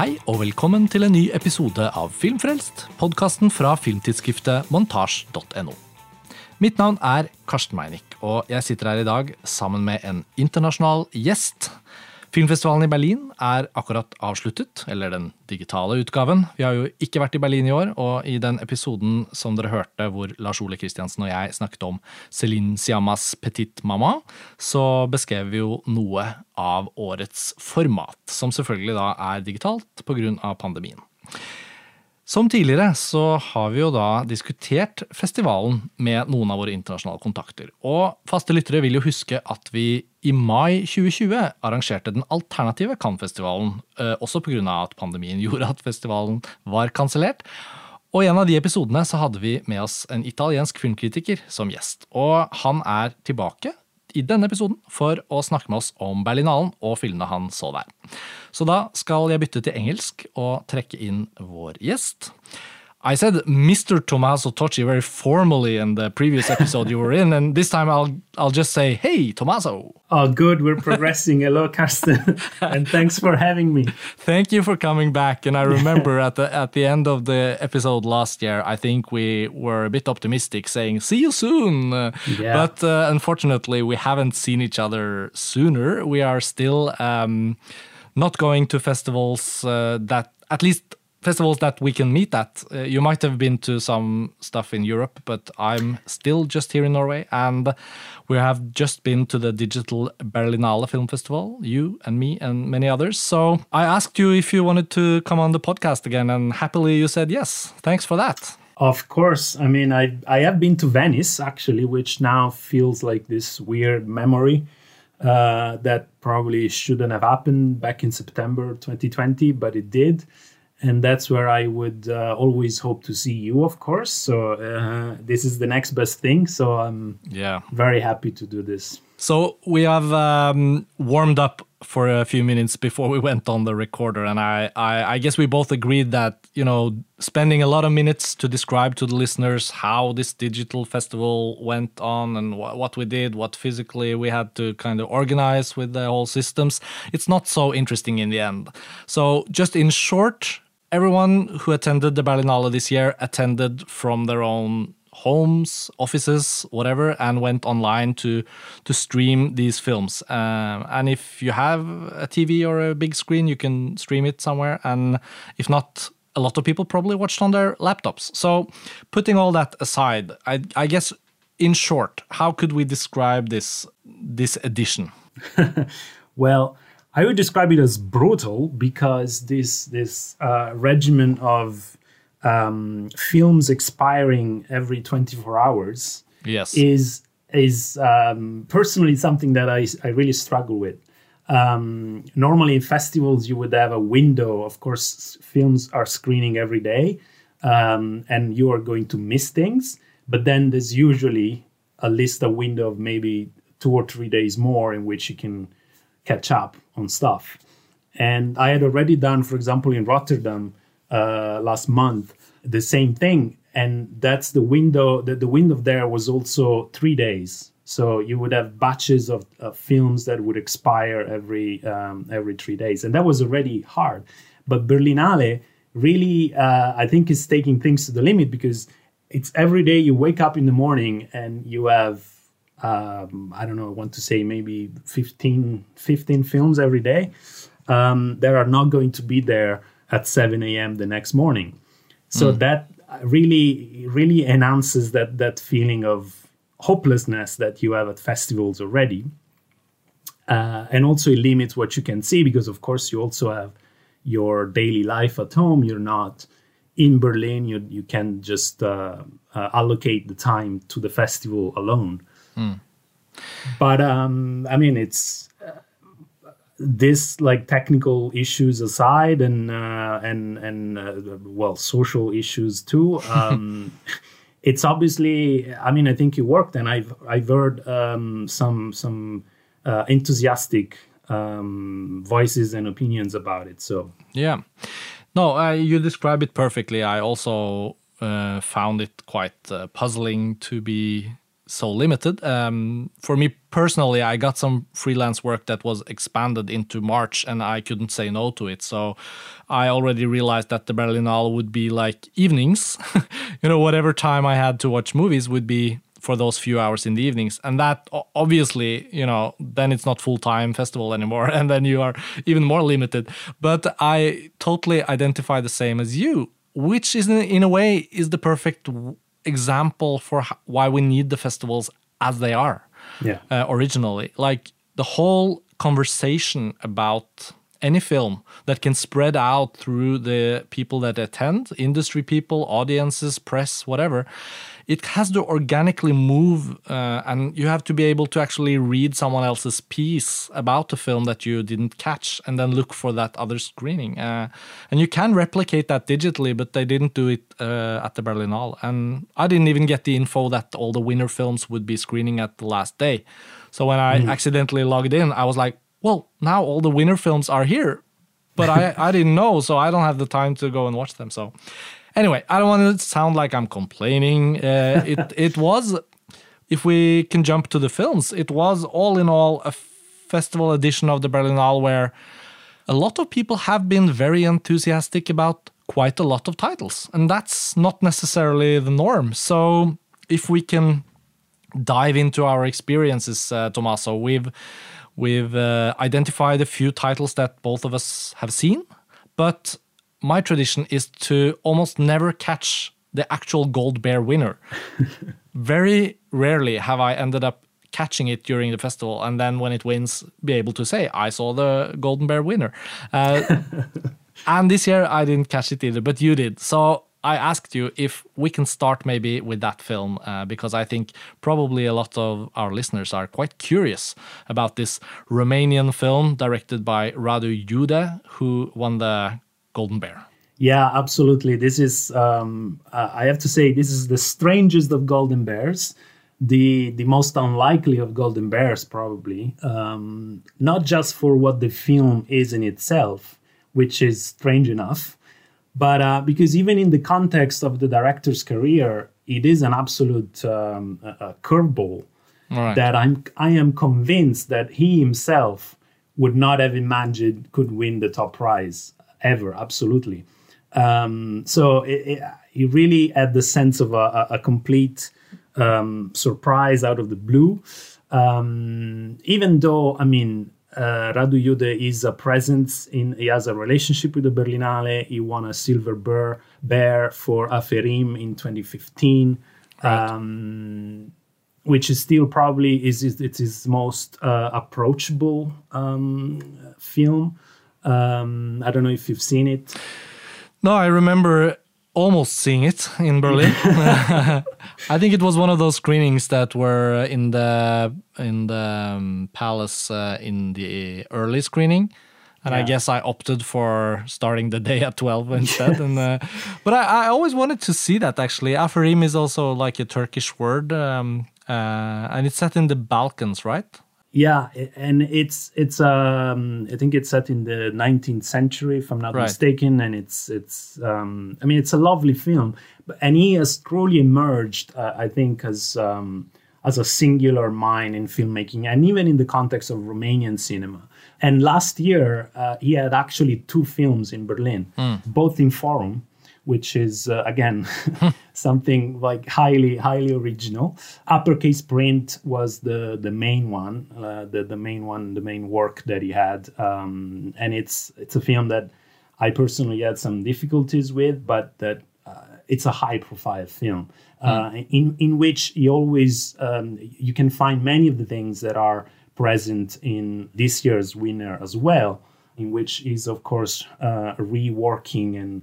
Hei og velkommen til en ny episode av Filmfrelst, podkasten fra filmtidsskriftet montasj.no. Mitt navn er Karsten Meinick, og jeg sitter her i dag sammen med en internasjonal gjest. Filmfestivalen i Berlin er akkurat avsluttet, eller den digitale utgaven. Vi har jo ikke vært i Berlin i år, og i den episoden som dere hørte hvor Lars Ole Kristiansen og jeg snakket om Celine Siamas Petit Mama, så beskrev vi jo noe av årets format, som selvfølgelig da er digitalt pga. pandemien. Som tidligere så har vi jo da diskutert festivalen med noen av våre internasjonale kontakter. Og faste lyttere vil jo huske at vi i mai 2020 arrangerte den alternative Cannes-festivalen, eh, også pga. at pandemien gjorde at festivalen var kansellert. Og i en av de episodene så hadde vi med oss en italiensk filmkritiker som gjest. Og han er tilbake i denne episoden for å snakke med oss om Berlinalen og filmene han så der. Så da skal jeg bytte til engelsk og trekke inn vår gjest. I said Mr. Tommaso Tocci very formally in the previous episode you were in, and this time I'll I'll just say, "Hey, Tommaso." Oh, good. We're progressing. Hello, Karsten, and thanks for having me. Thank you for coming back. And I remember at the at the end of the episode last year, I think we were a bit optimistic, saying "See you soon." Yeah. But uh, unfortunately, we haven't seen each other sooner. We are still um, not going to festivals uh, that at least festivals that we can meet at. Uh, you might have been to some stuff in Europe, but I'm still just here in Norway, and we have just been to the digital Berlinale Film Festival, you and me and many others. So I asked you if you wanted to come on the podcast again, and happily you said yes. Thanks for that. Of course. I mean, I I have been to Venice actually, which now feels like this weird memory uh, that probably shouldn't have happened back in September 2020, but it did. And that's where I would uh, always hope to see you, of course. So uh, this is the next best thing. So I'm Yeah. very happy to do this. So we have um, warmed up for a few minutes before we went on the recorder, and I, I, I guess we both agreed that you know spending a lot of minutes to describe to the listeners how this digital festival went on and wh- what we did, what physically we had to kind of organize with the whole systems. It's not so interesting in the end. So just in short, everyone who attended the Berlinale this year attended from their own homes, offices, whatever, and went online to to stream these films. Um, and if you have a TV or a big screen, you can stream it somewhere. And if not, a lot of people probably watched on their laptops. So, putting all that aside, I, I guess in short, how could we describe this this edition? Well, I would describe it as brutal because this this uh, regimen of um, films expiring every 24 hours Yes. is is um, personally something that I, I really struggle with. Um, normally in festivals you would have a window. Of course, films are screening every day, um, and you are going to miss things. But then there's usually a list, a window of maybe two or three days more in which you can catch up on stuff. And I had already done, for example, in Rotterdam uh, last month, the same thing. And that's the window. The, the window there was also three days. So you would have batches of, of films that would expire every um, every three days, and that was already hard. But Berlinale really, uh, I think, is taking things to the limit because it's every day you wake up in the morning and you have um, I don't know, I want to say maybe 15, 15 films every day um, that are not going to be there at 7 a.m. the next morning. So that really, really enhances that, that feeling of hopelessness that you have at festivals already. Uh, and also it limits what you can see because, of course, you also have your daily life at home. You're not in Berlin. You, you can just uh, uh, allocate the time to the festival alone but um i mean it's this like technical issues aside and uh, and and uh, well social issues too um it's obviously i mean i think it worked and i've i've heard um some some uh, enthusiastic um voices and opinions about it so Yeah. No, uh, you describe it perfectly. I also uh, found it quite uh, puzzling to be so limited. Um, for me personally, I got some freelance work that was expanded into March, and I couldn't say no to it. So I already realized that the Berlinale would be like evenings. you know, whatever time I had to watch movies would be for those few hours in the evenings and that obviously you know then it's not full-time festival anymore and then you are even more limited but i totally identify the same as you which is in a way is the perfect example for why we need the festivals as they are yeah. uh, originally. Like the whole conversation about any film that can spread out through the people that attend, industry people, audiences, press, whatever, it has to organically move uh, and you have to be able to actually read someone else's piece about the film that you didn't catch and then look for that other screening. Uh, and you can replicate that digitally but they didn't do it uh, at the berlinale. And i didn't even get the info that all the winner films would be screening at the last day. So when i mm. accidentally logged in i was like well now all the winner films are here but I, I didn't know so i don't have the time to go and watch them. So Anyway, I don't want to sound like I'm complaining. Uh, it it was, if we can jump to the films, it was all in all a festival edition of the Berlinale where a lot of people have been very enthusiastic about quite a lot of titles, and that's not necessarily the norm. So if we can dive into our experiences, uh, Tommaso, we've we've uh, identified a few titles that both of us have seen, but my tradition is to almost never catch the actual gold bear winner. Very rarely have I ended up catching it during the festival and then when it wins be able to say i saw the golden bear winner uh, and this year i didn't catch it either but you did so i asked you if we can start maybe with that film uh, because i think probably a lot of our listeners are quite curious about this romanian film directed by radu jude who won the golden bear. Yeah, absolutely. This is, um, I have to say, this is the strangest of golden bears, the the most unlikely of golden bears, probably. Um, not just for what the film is in itself, which is strange enough, but uh, because even in the context of the director's career, it is an absolute um, a, curveball right. that I'm I am convinced that he himself would not have imagined could win the top prize ever, absolutely. Um, so it, it, he really had the sense of a, a complete um, surprise out of the blue. Um, even though, I mean, uh, Radu Jude is a presence in, he has a relationship with the Berlinale. He won a silver bear, bear for Aferim in 2015. Right. Um, which is still probably is, is it's his most uh, approachable um, film. Um, I don't know if you've seen it. No, I remember almost seeing it in Berlin. I think it was one of those screenings that were in the in the um, palace uh, in the early screening. And yeah. I guess I opted for starting the day at 12 instead. Yes. And, uh, but I, I, always wanted to see that actually. Aferim is also like a Turkish word. Um, uh, and it's set in the Balkans, right? Yeah, and it's it's um I think it's set in the 19th century if I'm not right. mistaken, and it's it's um I mean it's a lovely film, but and he has truly emerged uh, I think as um as a singular mind in filmmaking and even in the context of Romanian cinema. And last year uh, he had actually two films in Berlin, mm. both in Forum which is uh, again something like highly highly original. Uppercase print was the the main one, uh, the the main one, the main work that he had, um, and it's it's a film that I personally had some difficulties with, but that uh, it's a high profile film mm. in in which he always um, you can find many of the things that are present in this year's winner as well, in which is of course uh, reworking and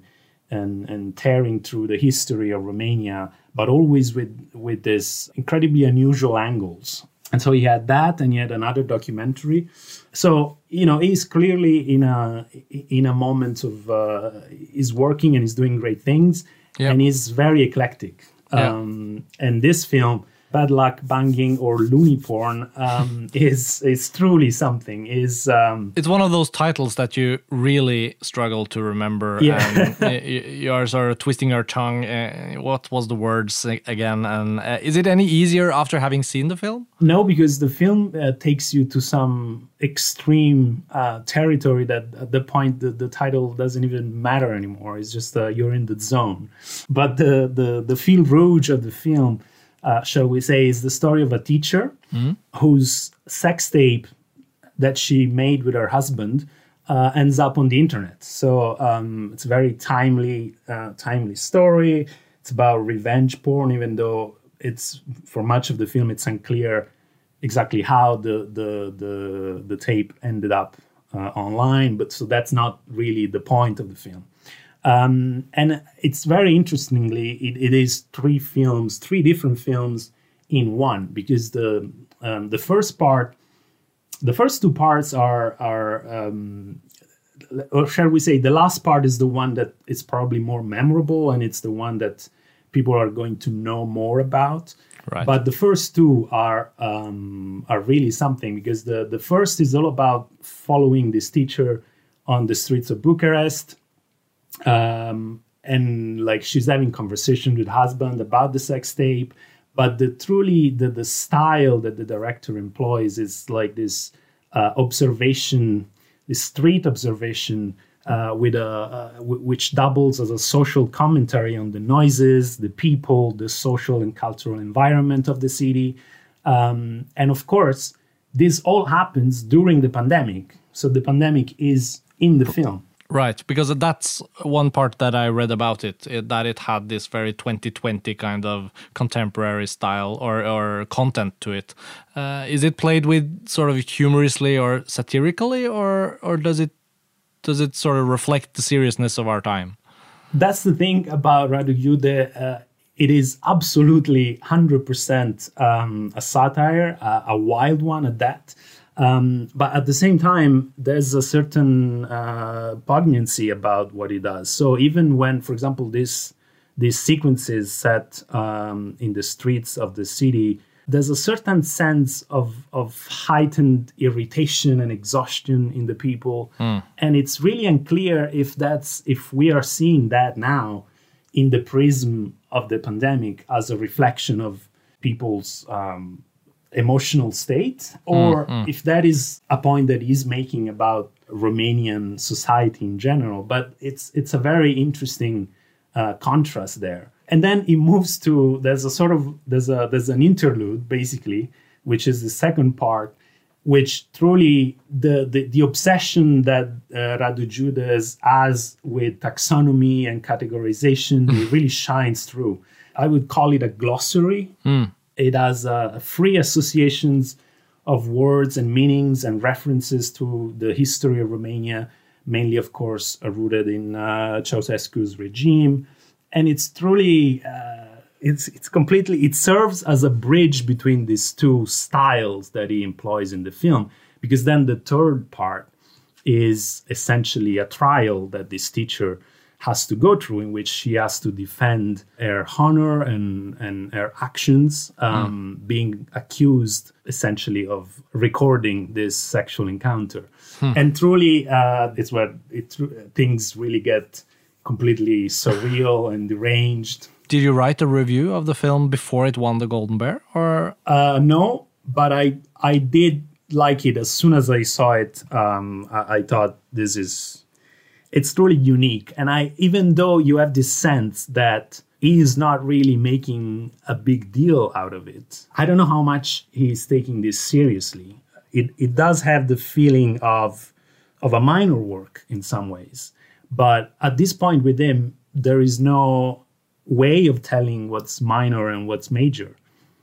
and and tearing through the history of Romania, but always with with this incredibly unusual angles. And so he had that, and he had another documentary. So you know he's clearly in a in a moment of uh, he's working and he's doing great things, yep. and he's very eclectic. Um, and this film bad luck banging or loony porn um, is is truly something. Is um, it's one of those titles that you really struggle to remember. Yeah. and you are sort of twisting your tongue. Uh, what was the words again? And uh, is it any easier after having seen the film? No, because the film uh, takes you to some extreme uh, territory that at the point the, the title doesn't even matter anymore. It's just uh, you're in the zone. But the the the fil rouge of the film uh, shall we say, is the story of a teacher mm-hmm. whose sex tape that she made with her husband uh, ends up on the internet. So um, it's a very timely, uh, timely story. It's about revenge porn, even though it's for much of the film it's unclear exactly how the the the, the tape ended up uh, online. But so that's not really the point of the film. Um, and it's very interestingly, it, it is three films, three different films in one, because the um, the first part, the first two parts are are, um, or shall we say, the last part is the one that is probably more memorable, and it's the one that people are going to know more about. Right. But the first two are um, are really something because the the first is all about following this teacher on the streets of Bucharest um, and like she's having conversation with husband about the sex tape but the truly the, the style that the director employs is like this uh, observation this street observation uh, with a uh, w- which doubles as a social commentary on the noises the people the social and cultural environment of the city. Um, and of course this all happens during the pandemic. So the pandemic is in the film Right, because that's one part that I read about it, it, that it had this very 2020 kind of contemporary style or, or content to it. Uh, is it played with sort of humorously or satirically, or or does it does it sort of reflect the seriousness of our time? That's the thing about Radu Jude. Uh, it is absolutely 100% um, a satire, uh, a wild one at that. Um, but at the same time, there's a certain uh, poignancy about what he does. So even when, for example, this these sequences set um, in the streets of the city, there's a certain sense of of heightened irritation and exhaustion in the people, mm. and it's really unclear if that's if we are seeing that now in the prism of the pandemic as a reflection of people's um, emotional state or mm, mm. if that is a point that he's making about Romanian society in general. But it's it's a very interesting uh, contrast there. And then he moves to there's a sort of there's a there's an interlude basically, which is the second part, which truly the the, the obsession that uh, Radu Judas has with taxonomy and categorization really shines through. I would call it a glossary. Mm it has uh, free associations of words and meanings and references to the history of Romania, mainly, of course, uh, rooted in uh, Ceausescu's regime. And it's truly, uh, it's, it's completely, it serves as a bridge between these two styles that he employs in the film. Because then the third part is essentially a trial that this teacher has to go through in which she has to defend her honor and, and her actions um, mm. being accused essentially of recording this sexual encounter hmm. and truly uh, it's where it, things really get completely surreal and deranged did you write a review of the film before it won the golden bear or uh, no but i i did like it as soon as i saw it um, I, I thought this is it's truly unique. And I, even though you have this sense that he is not really making a big deal out of it, I don't know how much he's taking this seriously. It, it does have the feeling of, of a minor work in some ways. But at this point with him, there is no way of telling what's minor and what's major.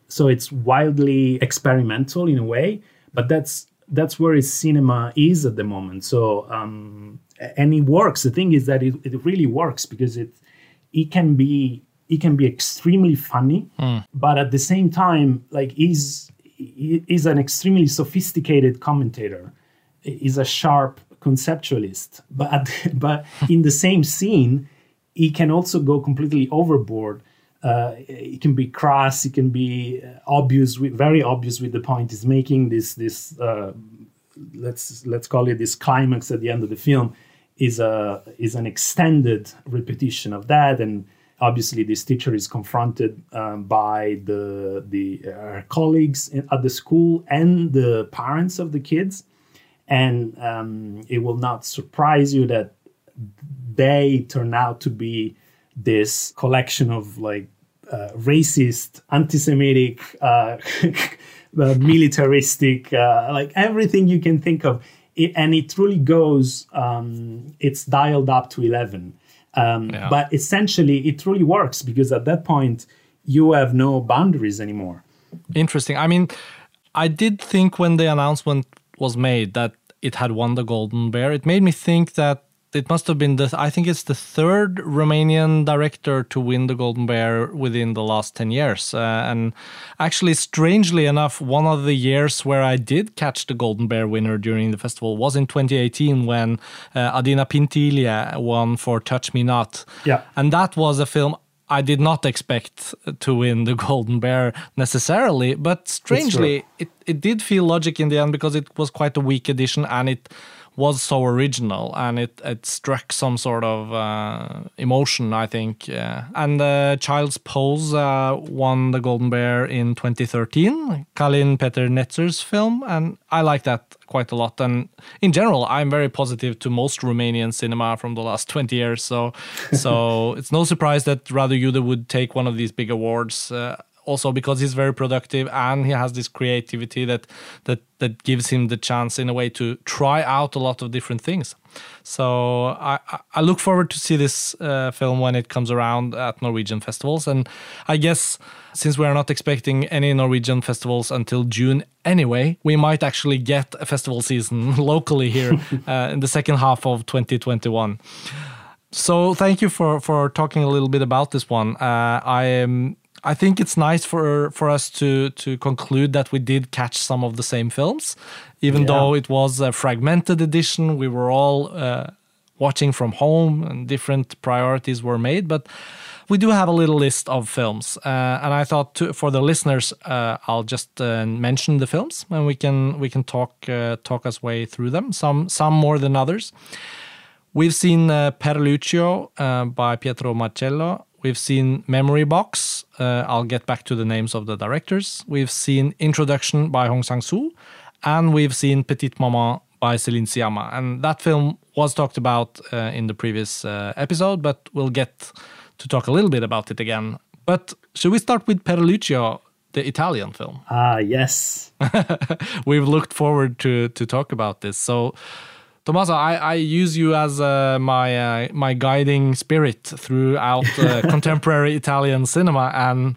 So it's wildly experimental in a way, but that's that's where his cinema is at the moment. So um, and it works. The thing is that it, it really works because it it can be it can be extremely funny, mm. but at the same time, like he's he's an extremely sophisticated commentator. He's a sharp conceptualist, but but in the same scene, he can also go completely overboard uh, it can be crass, it can be obvious, with, very obvious with the point he's making. This this uh, let's let's call it this climax at the end of the film is a is an extended repetition of that, and obviously this teacher is confronted um, by the the uh, colleagues in, at the school and the parents of the kids, and um, it will not surprise you that they turn out to be this collection of like uh, racist, anti-Semitic, uh, militaristic, uh, like everything you can think of. It, and it truly goes. Um, it's dialed up to eleven, um, yeah. but essentially it truly works because at that point you have no boundaries anymore. Interesting. I mean, I did think when the announcement was made that it had won the Golden Bear, it made me think that it must have been the I think it's the third Romanian director to win the Golden Bear within the last 10 years. Uh, and actually strangely enough one of the years where I did catch the Golden Bear winner during the festival was in 2018 when uh, Adina Pintilie won for Touch Me Not. Yeah. And that was a film I did not expect to win the Golden Bear necessarily, but strangely, it, it did feel logic in the end because it was quite a weak edition and it was so original and it, it struck some sort of uh, emotion, I think. Yeah. And uh, Child's Pose uh, won the Golden Bear in 2013, Călin Peter Netzer's film, and I like that quite a lot. And in general, I'm very positive to most Romanian cinema from the last 20 years. So, so it's no surprise that Radu Jude would take one of these big awards. Also because he's very productive and he has this creativity that that that gives him the chance in a way to try out a lot of different things. So I I look forward to see this uh, film when it comes around at Norwegian festivals, and I guess since we are not expecting any Norwegian festivals until June anyway, we might actually get a festival season locally here uh, in the second half of 2021. So thank you for for talking a little bit about this one. Uh, I am I think it's nice for for us to to conclude that we did catch some of the same films, even yeah. though it was a fragmented edition. We were all uh, watching from home, and different priorities were made, but. We do have a little list of films, uh, and I thought to, for the listeners, uh, I'll just uh, mention the films, and we can we can talk uh, talk us way through them. Some some more than others. We've seen uh, Per Lucio by Pietro Marcello, We've seen Memory Box. Uh, I'll get back to the names of the directors. We've seen Introduction by Hong Sang-soo, and we've seen Petite Maman by Céline Sciamma. And that film was talked about uh, in the previous uh, episode, but we'll get to talk a little bit about it again. But should we start with Per Lucio, the Italian film? Ah, yes. We've looked forward to to talk about this. So Tommaso, I, I use you as uh, my uh, my guiding spirit throughout uh, contemporary Italian cinema, and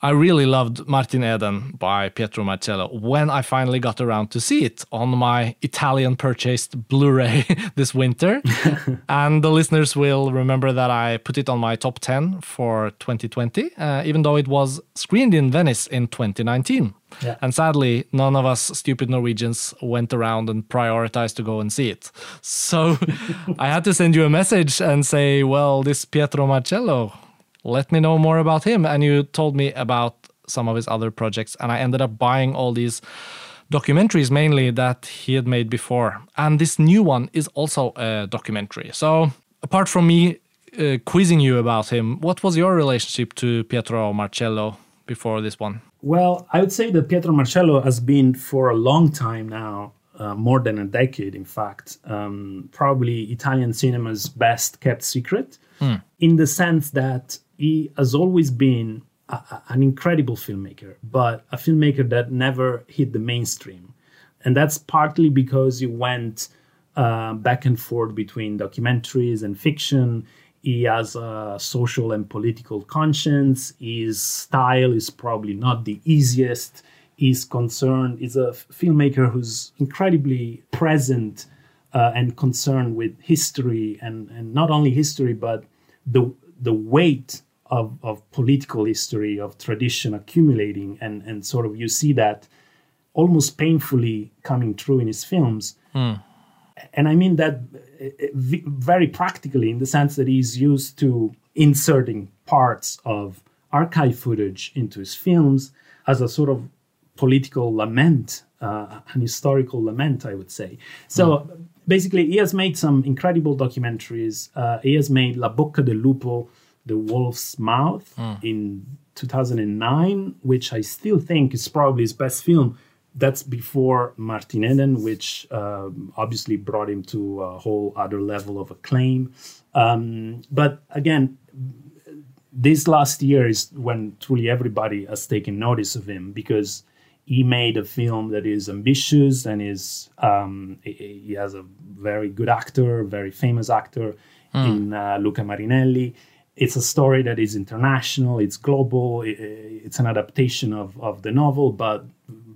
I really loved Martin Eden by Pietro Marcello when I finally got around to see it on my Italian purchased Blu ray this winter. and the listeners will remember that I put it on my top 10 for 2020, uh, even though it was screened in Venice in 2019. Yeah. And sadly, none of us stupid Norwegians went around and prioritized to go and see it. So I had to send you a message and say, well, this Pietro Marcello, let me know more about him. And you told me about some of his other projects, and I ended up buying all these documentaries mainly that he had made before. And this new one is also a documentary. So, apart from me uh, quizzing you about him, what was your relationship to Pietro Marcello before this one? Well, I would say that Pietro Marcello has been for a long time now, uh, more than a decade, in fact, um, probably Italian cinema's best kept secret, mm. in the sense that he has always been a, a, an incredible filmmaker, but a filmmaker that never hit the mainstream. And that's partly because he went uh, back and forth between documentaries and fiction. He has a social and political conscience. His style is probably not the easiest. He's concerned, he's a filmmaker who's incredibly present uh, and concerned with history and, and not only history, but the, the weight of, of political history, of tradition accumulating, and, and sort of you see that almost painfully coming through in his films. Mm. And I mean that uh, very practically in the sense that he's used to inserting parts of archive footage into his films as a sort of political lament, uh, an historical lament, I would say. So mm. basically, he has made some incredible documentaries. Uh, he has made La Bocca del Lupo, The Wolf's Mouth, mm. in 2009, which I still think is probably his best film. That's before Martin Eden, which um, obviously brought him to a whole other level of acclaim. Um, but again, this last year is when truly everybody has taken notice of him because he made a film that is ambitious and is um, he has a very good actor, very famous actor mm. in uh, Luca Marinelli. It's a story that is international, it's global, it's an adaptation of, of the novel, but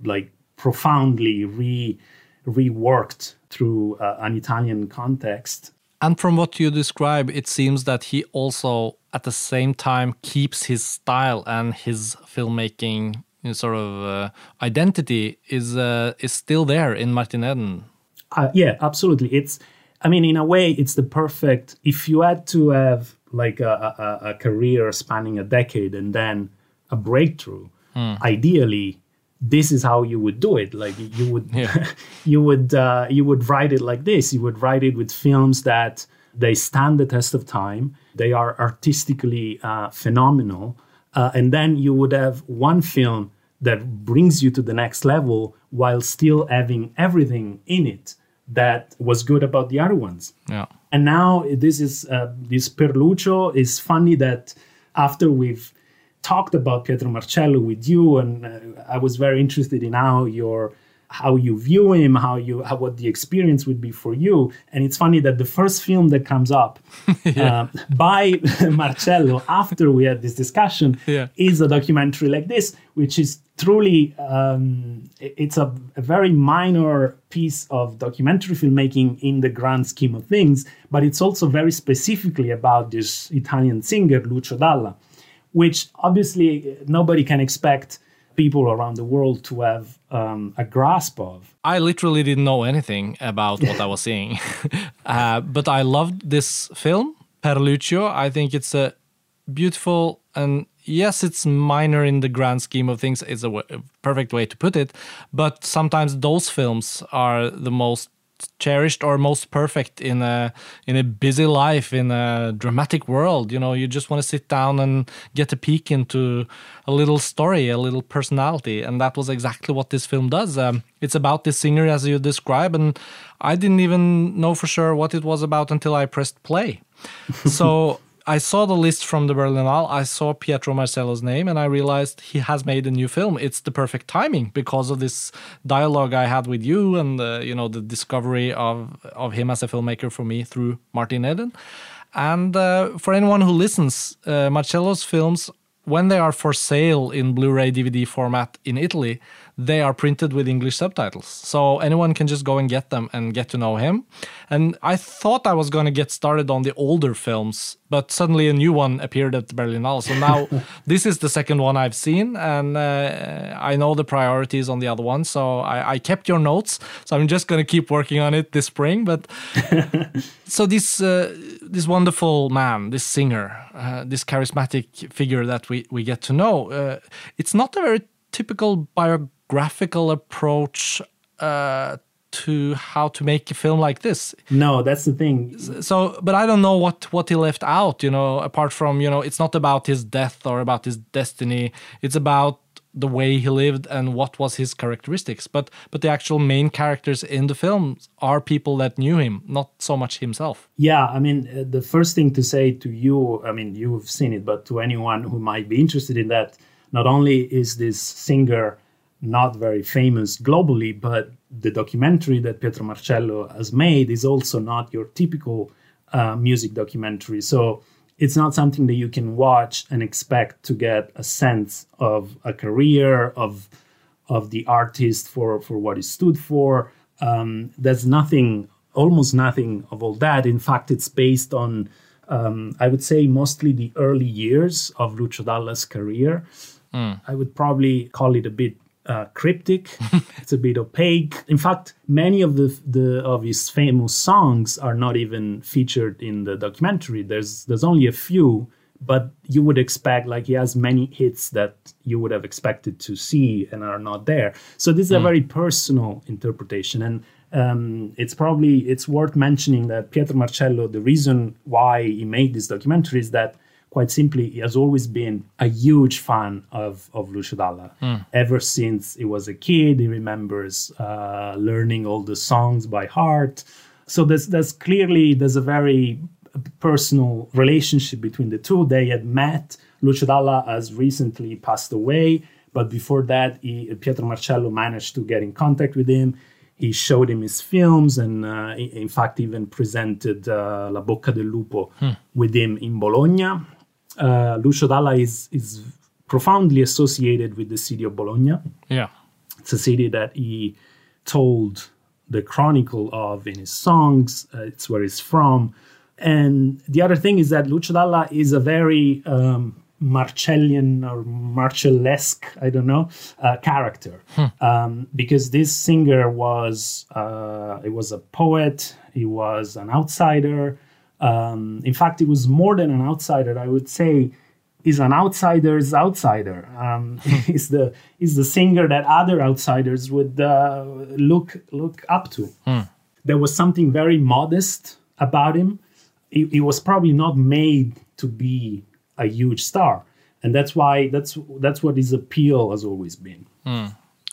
like profoundly re reworked through uh, an Italian context. And from what you describe, it seems that he also, at the same time, keeps his style and his filmmaking sort of uh, identity is uh, is still there in Martin Eden. Uh, yeah, absolutely. It's, I mean, in a way, it's the perfect. If you had to have like a, a, a career spanning a decade and then a breakthrough, hmm. ideally, this is how you would do it. Like you would, yeah. you would, uh, you would write it like this. You would write it with films that they stand the test of time. They are artistically uh, phenomenal uh, and then you would have one film that brings you to the next level while still having everything in it that was good about the other ones. Yeah. And now this is uh, this Per Lucio is funny that after we've talked about Pietro Marcello with you, and uh, I was very interested in how your how you view him, how you how, what the experience would be for you. And it's funny that the first film that comes up yeah. uh, by Marcello after we had this discussion yeah. is a documentary like this, which is truly um, it's a, a, very minor piece of documentary filmmaking in the grand scheme of things, but it's also very specifically about this Italian singer Lucio Dalla, which obviously nobody can expect people around the world to have um, a grasp of. I literally didn't know anything about what I was seeing, uh, but I loved this film, Per Lucio. I think it's a beautiful and yes, it's minor in the grand scheme of things. It's a, w- a perfect way to put it, but sometimes those films are the most cherished or most perfect in a in a busy life in a dramatic world. You know you just want to sit down and get a peek into a little story a little personality and that was exactly what this film does. Um, it's about this singer as you describe and i didn't even know for sure what it was about until i pressed play. So I saw the list from the Berlinale. I saw Pietro Marcello's name, and I realized he has made a new film. It's the perfect timing because of this dialogue I had with you, and uh, you know the discovery of of him as a filmmaker for me through Martin Eden. And uh, for anyone who listens, uh, Marcello's films, when they are for sale in Blu-ray DVD format in Italy, they are printed with English subtitles. So anyone can just go and get them and get to know him. And I thought I was going to get started on the older films, but suddenly a new one appeared at the Berlinale. So now this is the second one I've seen, and uh, I know the priorities on the other one. So I, I kept your notes. So I'm just going to keep working on it this spring. But so this uh, this wonderful man, this singer, uh, this charismatic figure that we we get to know, uh, it's not a very typical biography graphical approach uh, to how to make a film like this. No, that's the thing. So, but I don't know what what he left out. You know, apart from you know, it's not about his death or about his destiny. It's about the way he lived and what was his characteristics. But but the actual main characters in the film are people that knew him, not so much himself. Yeah, I mean, uh, the first thing to say to you, I mean, you've seen it, but to anyone who might be interested in that, not only is this singer not very famous globally, but the documentary that Pietro Marcello has made is also not your typical uh, music documentary. So it's not something that you can watch and expect to get a sense of a career of of the artist for for what he stood for. Um, there's nothing, almost nothing of all that. In fact, it's based on um, I would say mostly the early years of Lucio Dalla's career. Mm. I would probably call it a bit uh, cryptic. it's a bit opaque. In fact, many of the, the of his famous songs are not even featured in the documentary. There's there's only a few, but you would expect like he has many hits that you would have expected to see and are not there. So this is a very personal interpretation, and um, it's probably it's worth mentioning that Pietro Marcello. The reason why he made this documentary is that quite simply, he has always been a huge fan of, of Lucio Dalla. Ever since he was a kid, he remembers uh, learning all the songs by heart. So there's, there's clearly, there's a very personal relationship between the two. They had met. Lucio Dalla has recently passed away, but before that, he, Pietro Marcello managed to get in contact with him. He showed him his films and, uh, in fact, even presented uh, La Bocca del Lupo with him in Bologna uh, Lucio Dalla is is profoundly associated with the city of Bologna. Yeah. It's a city that he told the chronicle of in his songs. Uh, it's where he's from. And the other thing is that Lucio Dalla is a very um, Marcellian or Marcellesque, I don't know, uh, character. Um, because this singer was, uh, he was a poet, he was an outsider, um, in fact, he was more than an outsider. I would say he's an outsider's outsider. Um, he's the he's the singer that other outsiders would uh, look look up to. There was something very modest about him. He, he was probably not made to be a huge star, and that's why that's that's what his appeal has always been.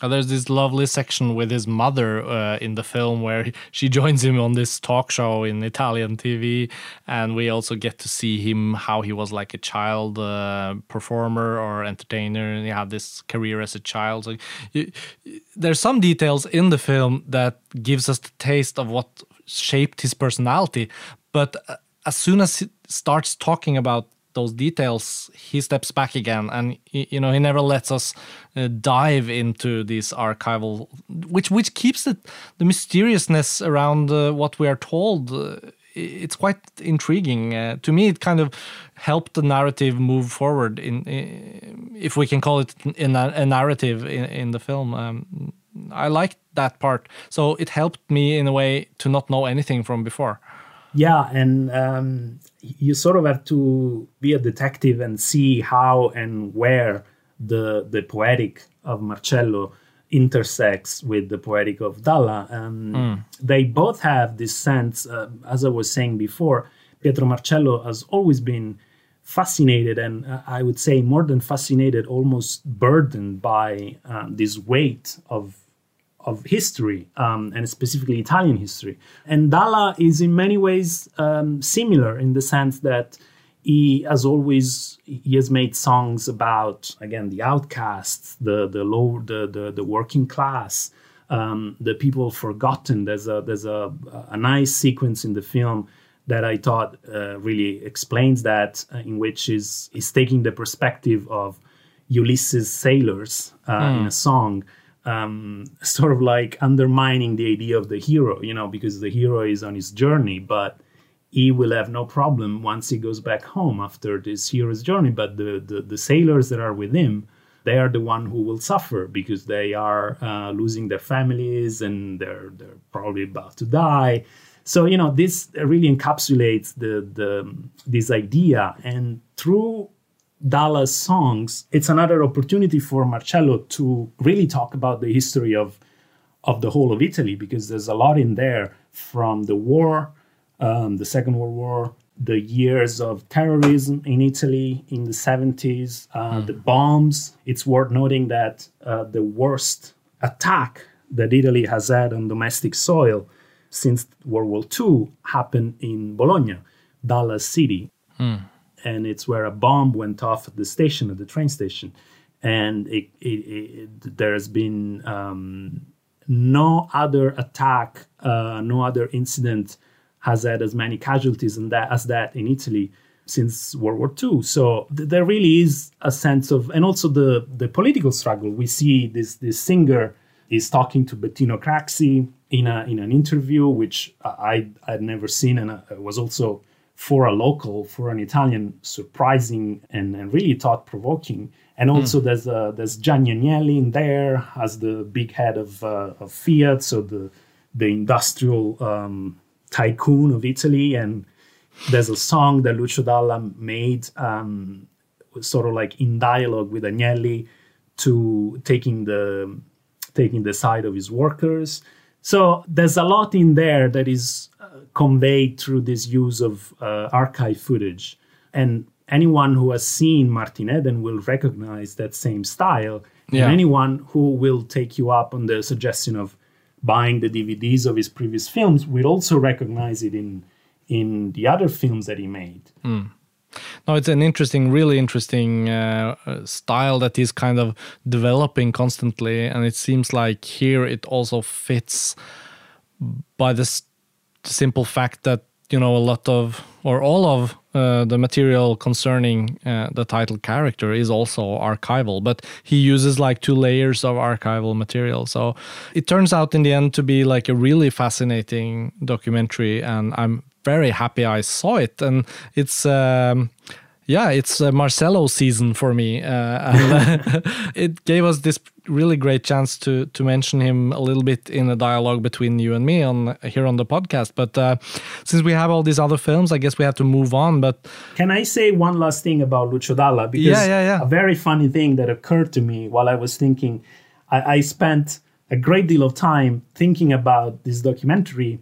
Uh, there's this lovely section with his mother uh, in the film where he- she joins him on this talk show in Italian TV, and we also get to see him how he was like a child uh, performer or entertainer, and he had this career as a child. So there's some details in the film that gives us the taste of what shaped his personality, but uh, as soon as he starts talking about those details, he steps back again, and you know he never lets us uh, dive into these archival, which which keeps it the mysteriousness around uh, what we are told. Uh, it's quite intriguing uh, to me. It kind of helped the narrative move forward, in, i if we can call it in a, a narrative in, in the film. Um, I liked that part, so it helped me in a way to not know anything from before. Yeah, and um, you sort of have to be a detective and see how and where the the poetic of Marcello intersects with the poetic of Dalla. Um, They both have this sense, uh, as I was saying before. Pietro Marcello has always been fascinated, and uh, I would say more than fascinated, almost burdened by uh, this weight of of history um, and specifically Italian history. And Dalla is in many ways um, similar in the sense that he has always he has made songs about again the outcasts, the the low the the, the working class, um, the people forgotten. There's a there's a a nice sequence in the film that I thought uh, really explains that, uh, in which is is taking the perspective of Ulysses sailors uh, in a song um, sort of like undermining the idea of the hero, you know, because the hero is on his journey, but he will have no problem once he goes back home after this hero's journey. But the, the, the sailors that are with him, they are the one who will suffer because they are uh, losing their families and they're they're probably about to die. So you know this really encapsulates the the this idea, and through Dalla's songs, it's another opportunity for Marcello to really talk about the history of of the whole of Italy because there's a lot in there from the war, um, the Second World War, the years of terrorism in Italy in the 70s, uh, the bombs. It's worth noting that uh, the worst attack that Italy has had on domestic soil since World War II happened in Bologna, Dalla's City and it's where a bomb went off at the station, at the train station, and it, it, it, there has been um, no other attack, uh, no other incident has had as many casualties that, as that in Italy since World War II. So th- there really is a sense of, and also the the political struggle. We see this this singer is talking to Bettino Craxi in a in an interview, which I I'd never seen, and uh, was also for a local, for an Italian, surprising and, and really thought provoking. And also there's uh, there's Gianni Agnelli in there as the big head of uh, of Fiat, so the the industrial um, tycoon of Italy, and there's a song that Lucio Dalla made, um, sort of like in dialogue with Agnelli, to taking the taking the side of his workers. So there's a lot in there that is conveyed through this use of uh, archive footage, and anyone who has seen Martin Eden will recognize that same style. Yeah. And anyone who will take you up on the suggestion of buying the DVDs of his previous films will also recognize it in in the other films that he made. No, it's an interesting, really interesting uh, uh, style that is kind of developing constantly, and it seems like here it also fits by the s- simple fact that you know a lot of or all of uh, the material concerning uh, the title character is also archival, but he uses like two layers of archival material. So it turns out in the end to be like a really fascinating documentary, and I'm very happy I saw it. And it's um, yeah, it's a Marcello season for me, uh, and uh, it gave us this really great chance to to mention him a little bit in a dialogue between you and me on here on the podcast. But uh, since we have all these other films, I guess we have to move on. But Can I say one last thing about Lucio Dalla? Because Yeah, yeah, yeah. a very funny thing that occurred to me while I was thinking, I, I spent a great deal of time thinking about this documentary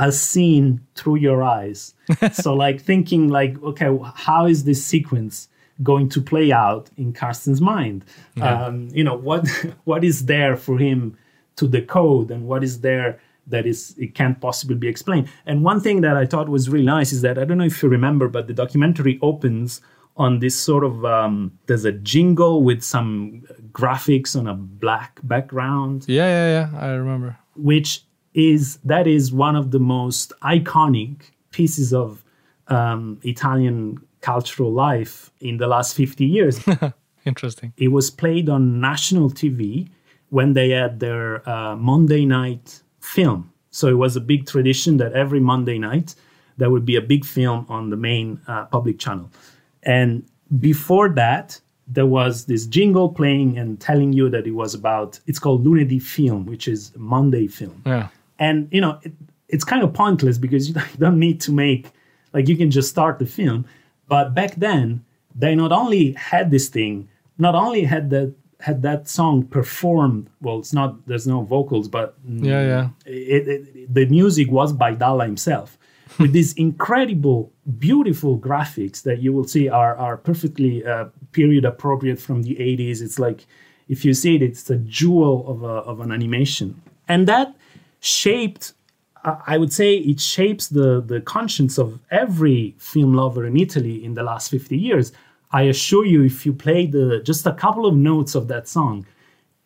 as seen through your eyes. so like thinking like, okay, how is this sequence going to play out in Karsten's mind? Um, you know, what what is there for him to decode and what is there that is it can't possibly be explained. And one thing that I thought was really nice is that I don't know if you remember, but the documentary opens on this sort of um, there's a jingle with some graphics on a black background, yeah, yeah, yeah, I remember. which is that is one of the most iconic pieces of um, Italian cultural life in the last 50 years. Interesting. it was played on national TV when they had their uh, Monday night film. So it was a big tradition that every Monday night there would be a big film on the main uh, public channel. And before that, there was this jingle playing and telling you that it was about, it's called Lunedì Film, which is Monday film Yeah, and you know it, it's kind of pointless because you don't need to make like you can just start the film. But back then they not only had this thing not only had that had that song performed well it's not there's no vocals but yeah, yeah. it, it, the music was by Dalla himself. With these incredible beautiful graphics that you will see are are perfectly uh, period appropriate from the 80s it's like if you see it it's a jewel of, a, of an animation. And that shaped I would say it shapes the the conscience of every film lover in Italy in the last 50 years. I assure you, if you play the just a couple of notes of that song,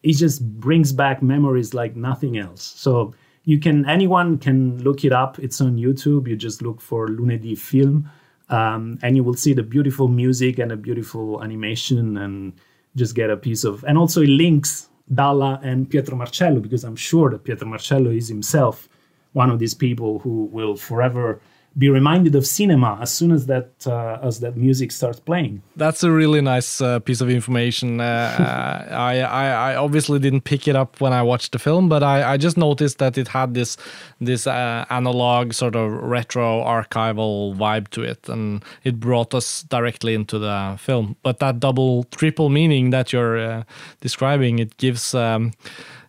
it just brings back memories like nothing else. So you can anyone can look it up. It's on YouTube. You just look for Lunedì Film, um, and you will see the beautiful music and a beautiful animation, and just get a piece of. And also it links Dalla and Pietro Marcello because I'm sure that Pietro Marcello is himself one of these people who will forever be reminded of cinema as soon as that uh, as that music starts playing. That's a really nice uh, piece of information. Uh, uh, I, I I obviously didn't pick it up when I watched the film, but I, I just noticed that it had this this uh, analog sort of retro archival vibe to it, and it brought us directly into the film. But that double triple meaning that you're uh, describing, it gives. Um,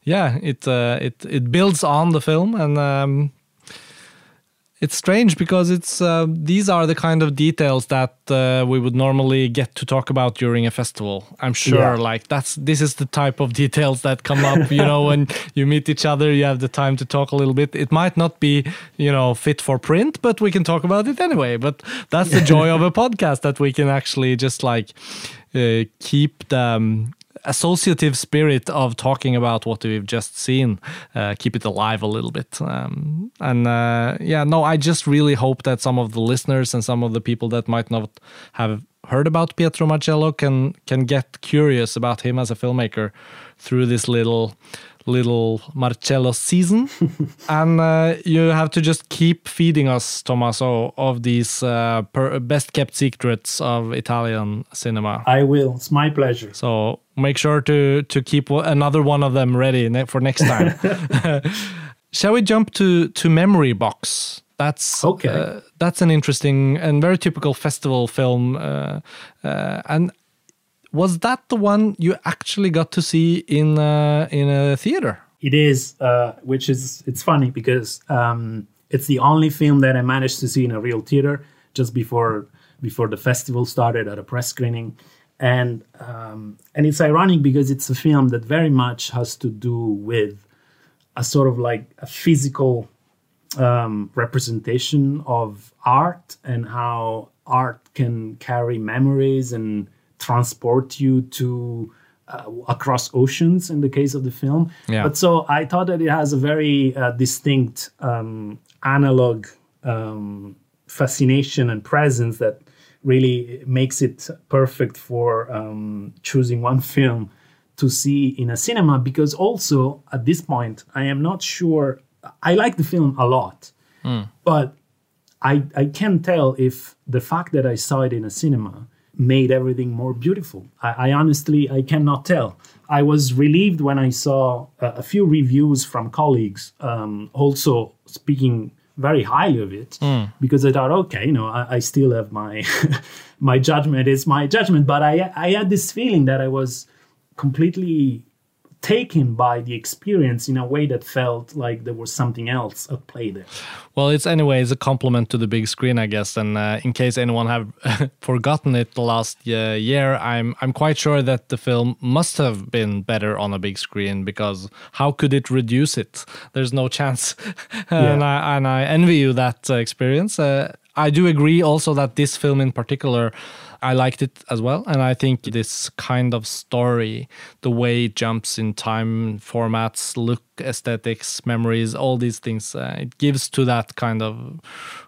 yeah, it it it builds on the film, and um, it's strange because it's uh, these are the kind of details that uh, we would normally get to talk about during a festival. I'm sure, Yeah. like that's this is the type of details that come up. You know, when you meet each other, you have the time to talk a little bit. It might not be you know fit for print, but we can talk about it anyway. But that's the joy of a podcast that we can actually just like uh, keep the. Um, associative spirit of talking about what we've just seen uh, keep it alive a little bit. Um, and uh, yeah no i just really hope that some of the listeners and some of the people that might not have heard about pietro marcello can can get curious about him as a filmmaker through this little little marcello season and uh, you have to just keep feeding us tommaso of these uh, per- best kept secrets of italian cinema I will. It's my pleasure. so make sure to to keep another one of them ready ne- for next time. Shall we jump to to memory box? That's Okay. uh, that's an interesting and very typical festival film. Uh, uh, and was that the one you actually got to see in uh, in a theater? It is, uh, which is it's funny because um, it's the only film that I managed to see in a real theater just before before the festival started at a press screening, and um, and it's ironic because it's a film that very much has to do with a sort of like a physical um, representation of art and how art can carry memories and transport you to uh, across oceans in the case of the film. Yeah. But so I thought that it has a very uh, distinct um, analog um, fascination and presence that really makes it perfect for um, choosing one film to see in a cinema because also at this point I am not sure I like the film a lot but I I can't tell if the fact that I saw it in a cinema made everything more beautiful. I, I honestly I cannot tell. I was relieved when I saw a, a few reviews from colleagues um, also speaking very highly of it because I thought, okay, you know, I, I still have my my judgment. Is my judgment, but I I had this feeling that I was completely taken by the experience in a way that felt like there was something else at play there. Well, it's anyway, it's a compliment to the big screen, I guess. And uh, in case anyone have forgotten it the last uh, year, I'm I'm quite sure that the film must have been better on a big screen because how could it reduce it? There's no chance, and I and I envy you that uh, experience. Uh, I do agree also that this film in particular. I liked it as well, and I think this kind of story, the way it jumps in time, formats, look, aesthetics, memories, all these things, uh, it gives to that kind of,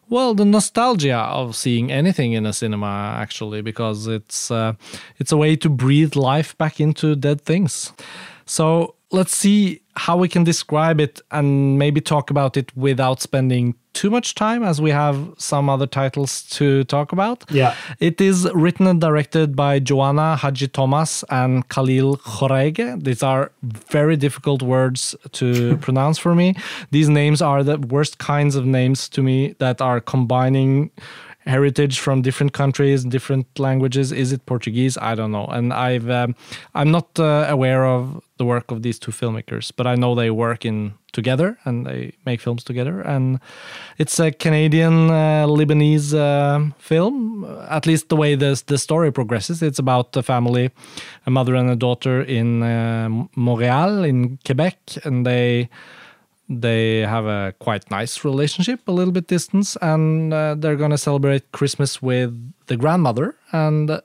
well, the nostalgia of seeing anything in a cinema actually, because it's uh, it's a way to breathe life back into dead things. So let's see how we can describe it and maybe talk about it without spending too much time as we have some other titles to talk about. Yeah. It is written and directed by Joana Hadjithomas and Khalil Joreige. These are very difficult words to pronounce for me. These names are the worst kinds of names to me that are combining heritage from different countries, different languages. Is it Portuguese? I don't know. And I've um, I'm not uh, aware of the work of these two filmmakers, but I know they work in together and they make films together. And it's a Canadian uh, Lebanese uh, film, at least the way the the story progresses. It's about a family, a mother and a daughter in uh, Montreal in Quebec, and they they have a quite nice relationship, a little bit distance, and uh, they're going to celebrate Christmas with the grandmother. And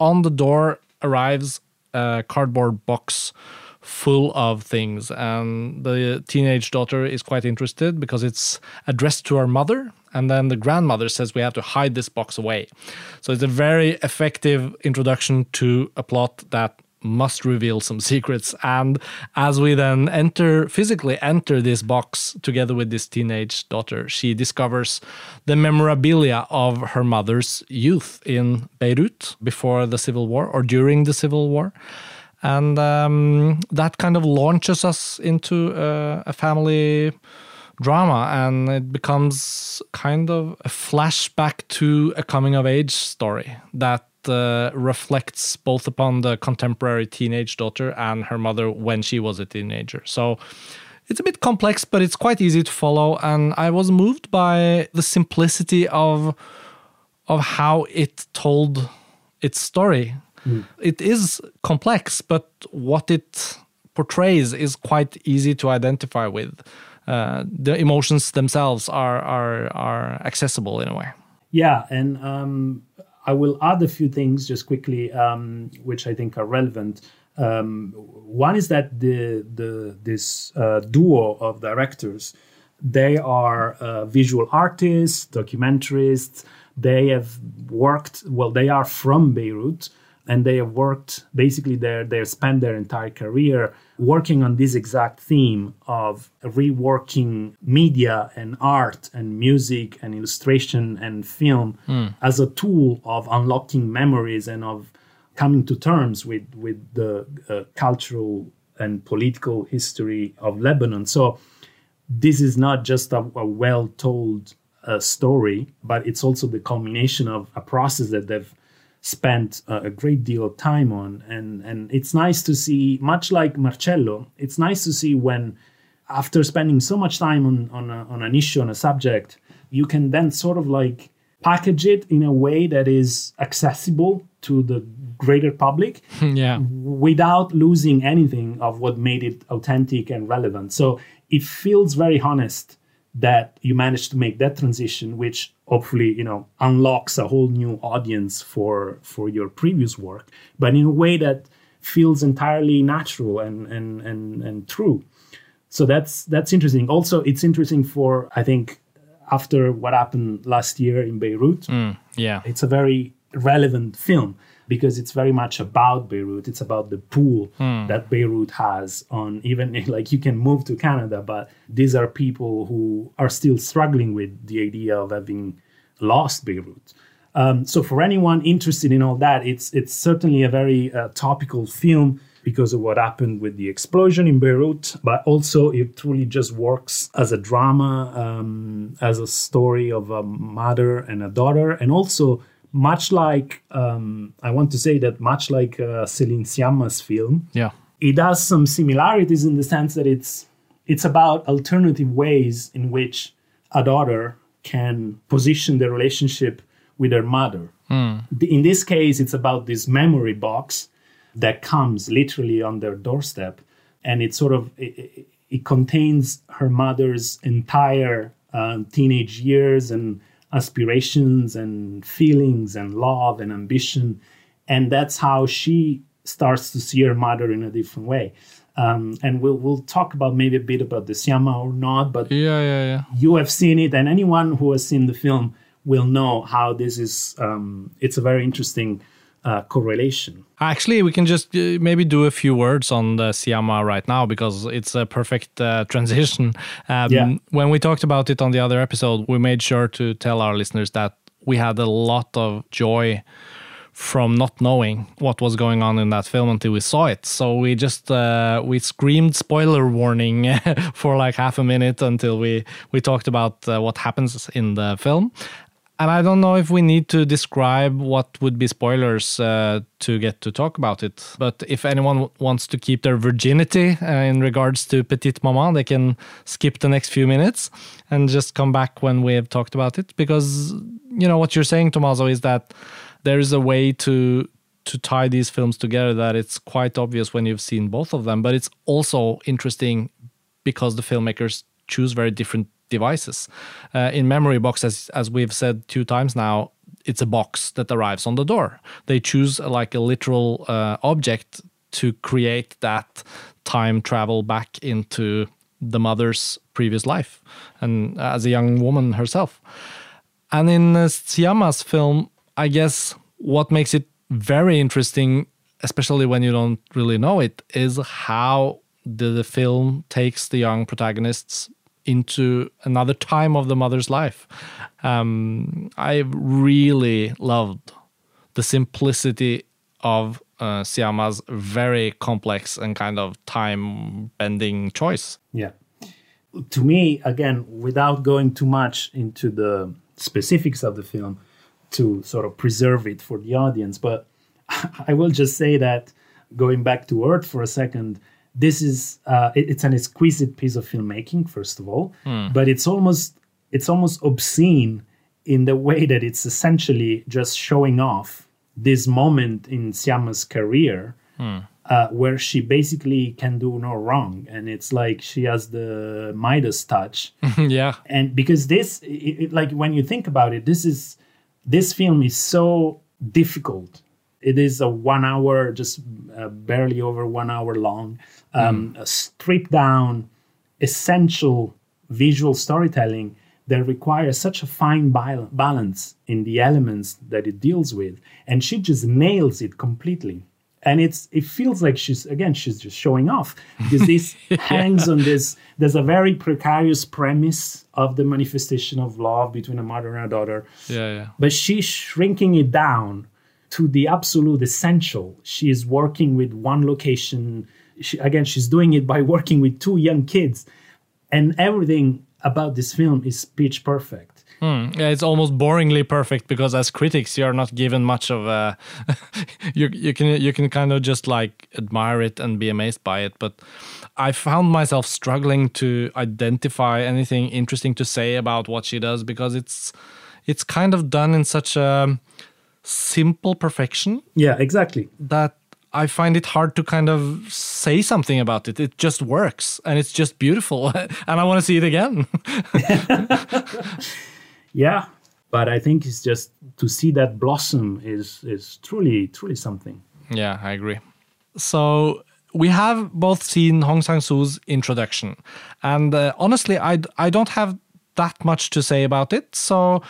on the door arrives a cardboard box full of things. And the teenage daughter is quite interested because it's addressed to her mother. And then the grandmother says we have to hide this box away. So it's a very effective introduction to a plot that must reveal some secrets. And as we then enter, physically enter this box together with this teenage daughter, she discovers the memorabilia of her mother's youth in Beirut before the civil war or during the civil war. And um, that kind of launches us into uh, a family drama and it becomes kind of a flashback to a coming of age story that uh, reflects both upon the contemporary teenage daughter and her mother when she was a teenager. So it's a bit complex, but it's quite easy to follow. And I was moved by the simplicity of of how it told its story. It is complex, but what it portrays is quite easy to identify with. Uh, the emotions themselves are are are accessible in a way. Yeah, and um, I will add a few things just quickly, um, which I think are relevant. Um, one is that the the this uh, duo of directors, they are uh, visual artists, documentarists. They have worked well. They are from Beirut, and they have worked basically. They they spent their entire career working on this exact theme of reworking media and art and music and illustration and film as a tool of unlocking memories and of coming to terms with with the uh, cultural and political history of Lebanon. So this is not just a, a well told a story, but it's also the culmination of a process that they've spent a great deal of time on. And, and it's nice to see, much like Marcello, it's nice to see when, after spending so much time on, on, a, on an issue, on a subject, you can then sort of like package it in a way that is accessible to the greater public yeah. without losing anything of what made it authentic and relevant. So it feels very honest that you managed to make that transition, which hopefully you know unlocks a whole new audience for for your previous work, but in a way that feels entirely natural and and and and true. So that's that's interesting. Also, it's interesting for I think after what happened last year in Beirut. Mm, yeah, it's a very relevant film because it's very much about Beirut. It's about the pool mm. that Beirut has on even like you can move to Canada, but these are people who are still struggling with the idea of having lost Beirut. Um, so for anyone interested in all that, it's it's certainly a very uh, topical film because of what happened with the explosion in Beirut, but also it truly just works as a drama, um, as a story of a mother and a daughter, and also much like um, I want to say that much like uh, Céline Sciamma's film, yeah, it has some similarities in the sense that it's it's about alternative ways in which a daughter can position the relationship with her mother. Mm. In this case, it's about this memory box that comes literally on their doorstep, and it sort of it, it contains her mother's entire uh, teenage years and aspirations and feelings and love and ambition. And that's how she starts to see her mother in a different way. Um, and we'll we'll talk about maybe a bit about the Sciamma or not, but yeah, yeah, yeah. You have seen it, and anyone who has seen the film will know how this is. Um, it's a very interesting uh, correlation. Actually, we can just uh, maybe do a few words on the Sciamma right now because it's a perfect uh, transition. Um, yeah. When we talked about it on the other episode, we made sure to tell our listeners that we had a lot of joy from not knowing what was going on in that film until we saw it. So we just uh, we screamed spoiler warning for like half a minute until we we talked about uh, what happens in the film. And I don't know if we need to describe what would be spoilers uh, to get to talk about it. But if anyone wants to keep their virginity uh, in regards to Petite Maman, they can skip the next few minutes and just come back when we have talked about it. Because, you know, what you're saying, Tommaso, is that there is a way to to tie these films together that it's quite obvious when you've seen both of them. But it's also interesting because the filmmakers choose very different devices. Uh, in Memory Box, as as we've said two times now, it's a box that arrives on the door. They choose uh, like a literal uh, object to create that time travel back into the mother's previous life and as a young woman herself. And in uh, film, I guess what makes it very interesting, especially when you don't really know it, is how the, the film takes the young protagonists into another time of the mother's life. Um, I really loved the simplicity of uh, Sciamma's very complex and kind of time bending choice. Yeah. To me, again, without going too much into the specifics of the film to sort of preserve it for the audience, but I will just say that going back to Earth for a second, this is uh, it, it's an exquisite piece of filmmaking first of all mm. but it's almost it's almost obscene in the way that it's essentially just showing off this moment in Sciamma's career mm. uh, where she basically can do no wrong and it's like she has the Midas touch yeah and because this it, it, like when you think about it this is this film is so difficult it is a one hour just uh, barely over one hour long um, mm. stripped down essential visual storytelling that requires such a fine balance in the elements that it deals with. And she just nails it completely. And it's it feels like she's again she's just showing off. Because this yeah. hangs on this there's a very precarious premise of the manifestation of love between a mother and a daughter. Yeah yeah. But she's shrinking it down to the absolute essential she is working with one location she, again, she's doing it by working with two young kids, and everything about this film is pitch perfect. Hmm. Yeah, it's almost boringly perfect because as critics, you're not given much of a. you you can you can kind of just like admire it and be amazed by it, but I found myself struggling to identify anything interesting to say about what she does because it's it's kind of done in such a simple perfection Yeah, exactly. that I find it hard to kind of say something about it. It just works and it's just beautiful, and I want to see it again. Yeah, but I think it's just to see that blossom is is truly truly something. Yeah, I agree. So we have both seen Hong Sang-soo's introduction, and uh, honestly, I I don't have that much to say about it. So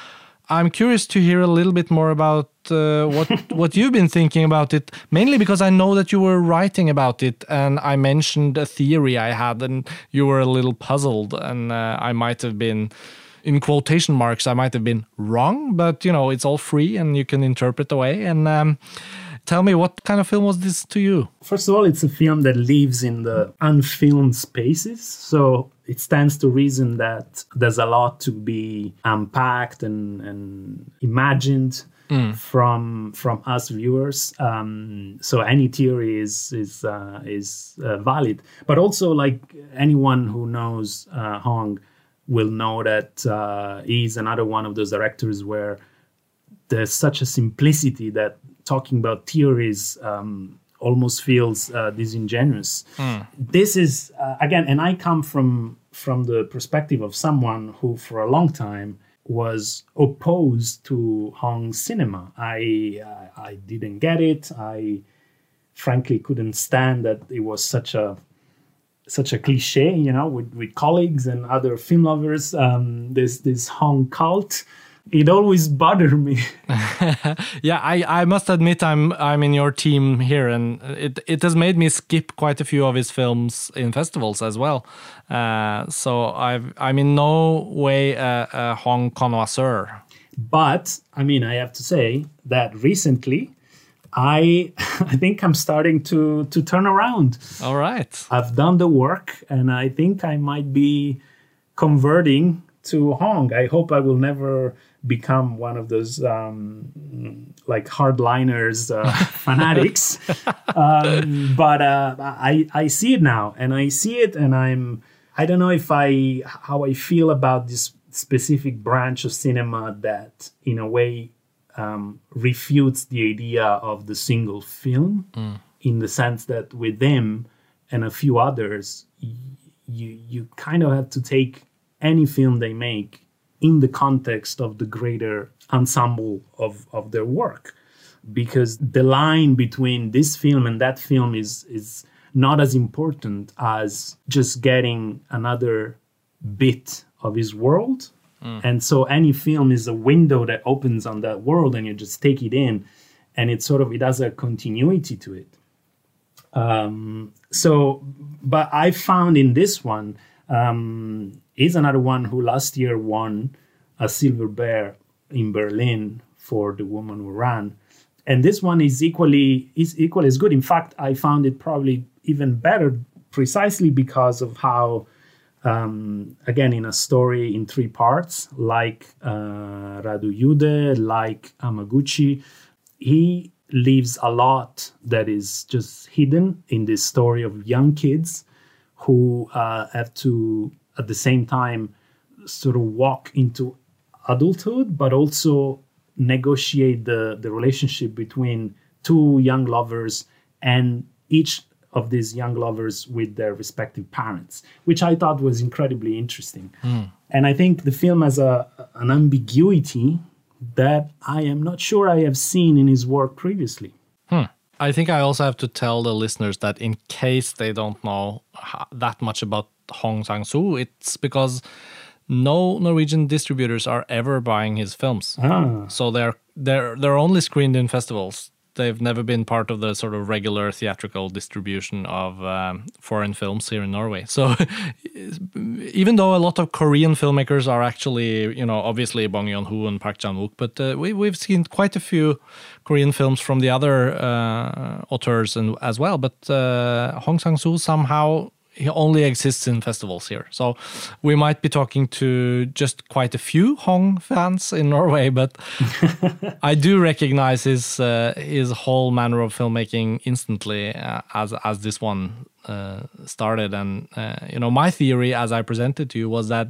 I'm curious to hear a little bit more about uh, what what you've been thinking about it. Mainly because I know that you were writing about it, and I mentioned a theory I had, and you were a little puzzled, and uh, I might have been. In quotation marks, I might have been wrong, but you know it's all free and you can interpret away. And um, Tell me, what kind of film was this to you? First of all, it's a film that lives in the unfilmed spaces. So it stands to reason that there's a lot to be unpacked and, and imagined from from us viewers. Um, so any theory is is uh, is uh, valid. But also, like anyone who knows uh, Hong will know that uh, he's another one of those directors where there's such a simplicity that talking about theories um, almost feels uh, disingenuous. This is uh, again, and I come from from the perspective of someone who, for a long time, was opposed to Hong cinema. I uh, I didn't get it. I frankly couldn't stand that it was such a such a cliche, you know, with, with colleagues and other film lovers. Um, this this Hong cult. It always bothered me. Yeah, I, I must admit I'm I'm in your team here, and it it has made me skip quite a few of his films in festivals as well. Uh, so I've I'm in no way a, a Hong connoisseur. But I mean, I have to say that recently, I I think I'm starting to to turn around. All right. I've done the work, and I think I might be converting to Hong. I hope I will never become one of those um, like hardliners uh, fanatics. um, but uh, I I see it now, and I see it, and I'm I don't know if I how I feel about this specific branch of cinema that in a way um, refutes the idea of the single film in the sense that with them and a few others y- you you kind of have to take any film they make in the context of the greater ensemble of, of their work. Because the line between this film and that film is is not as important as just getting another bit of his world. And so any film is a window that opens on that world and you just take it in and it sort of it has a continuity to it. Um, so but i found in this one um, is another one who last year won a silver bear in berlin for the woman who ran. And this one is equally is equally as good. In fact i found it probably even better precisely because of how um, again in a story in three parts like uh, radu jude like hamaguchi he leaves a lot that is just hidden in this story of young kids who uh, have to at the same time sort of walk into adulthood but also negotiate the, the relationship between two young lovers and each of these young lovers with their respective parents which i thought was incredibly interesting. Hmm. And i think the film has a an ambiguity that i am not sure i have seen in his work previously I think I also have to tell the listeners that in case they don't know that much about Hong Sang-soo, it's because no Norwegian distributors are ever buying his films. ah, So they're they're they're only screened in festivals. They've never been part of the sort of regular theatrical distribution of um, foreign films here in Norway. So even though a lot of Korean filmmakers are actually, you know, obviously Bong Joon-ho and Park Chan-wook, but uh, we we've seen quite a few Korean films from the other uh, auteurs and as well. But uh, Hong Sang-soo somehow he only exists in festivals here. So we might be talking to just quite a few Hong fans in Norway, but I do recognize his uh, his whole manner of filmmaking instantly uh, as as this one uh, started. And uh, you know, my theory, as I presented to you, was that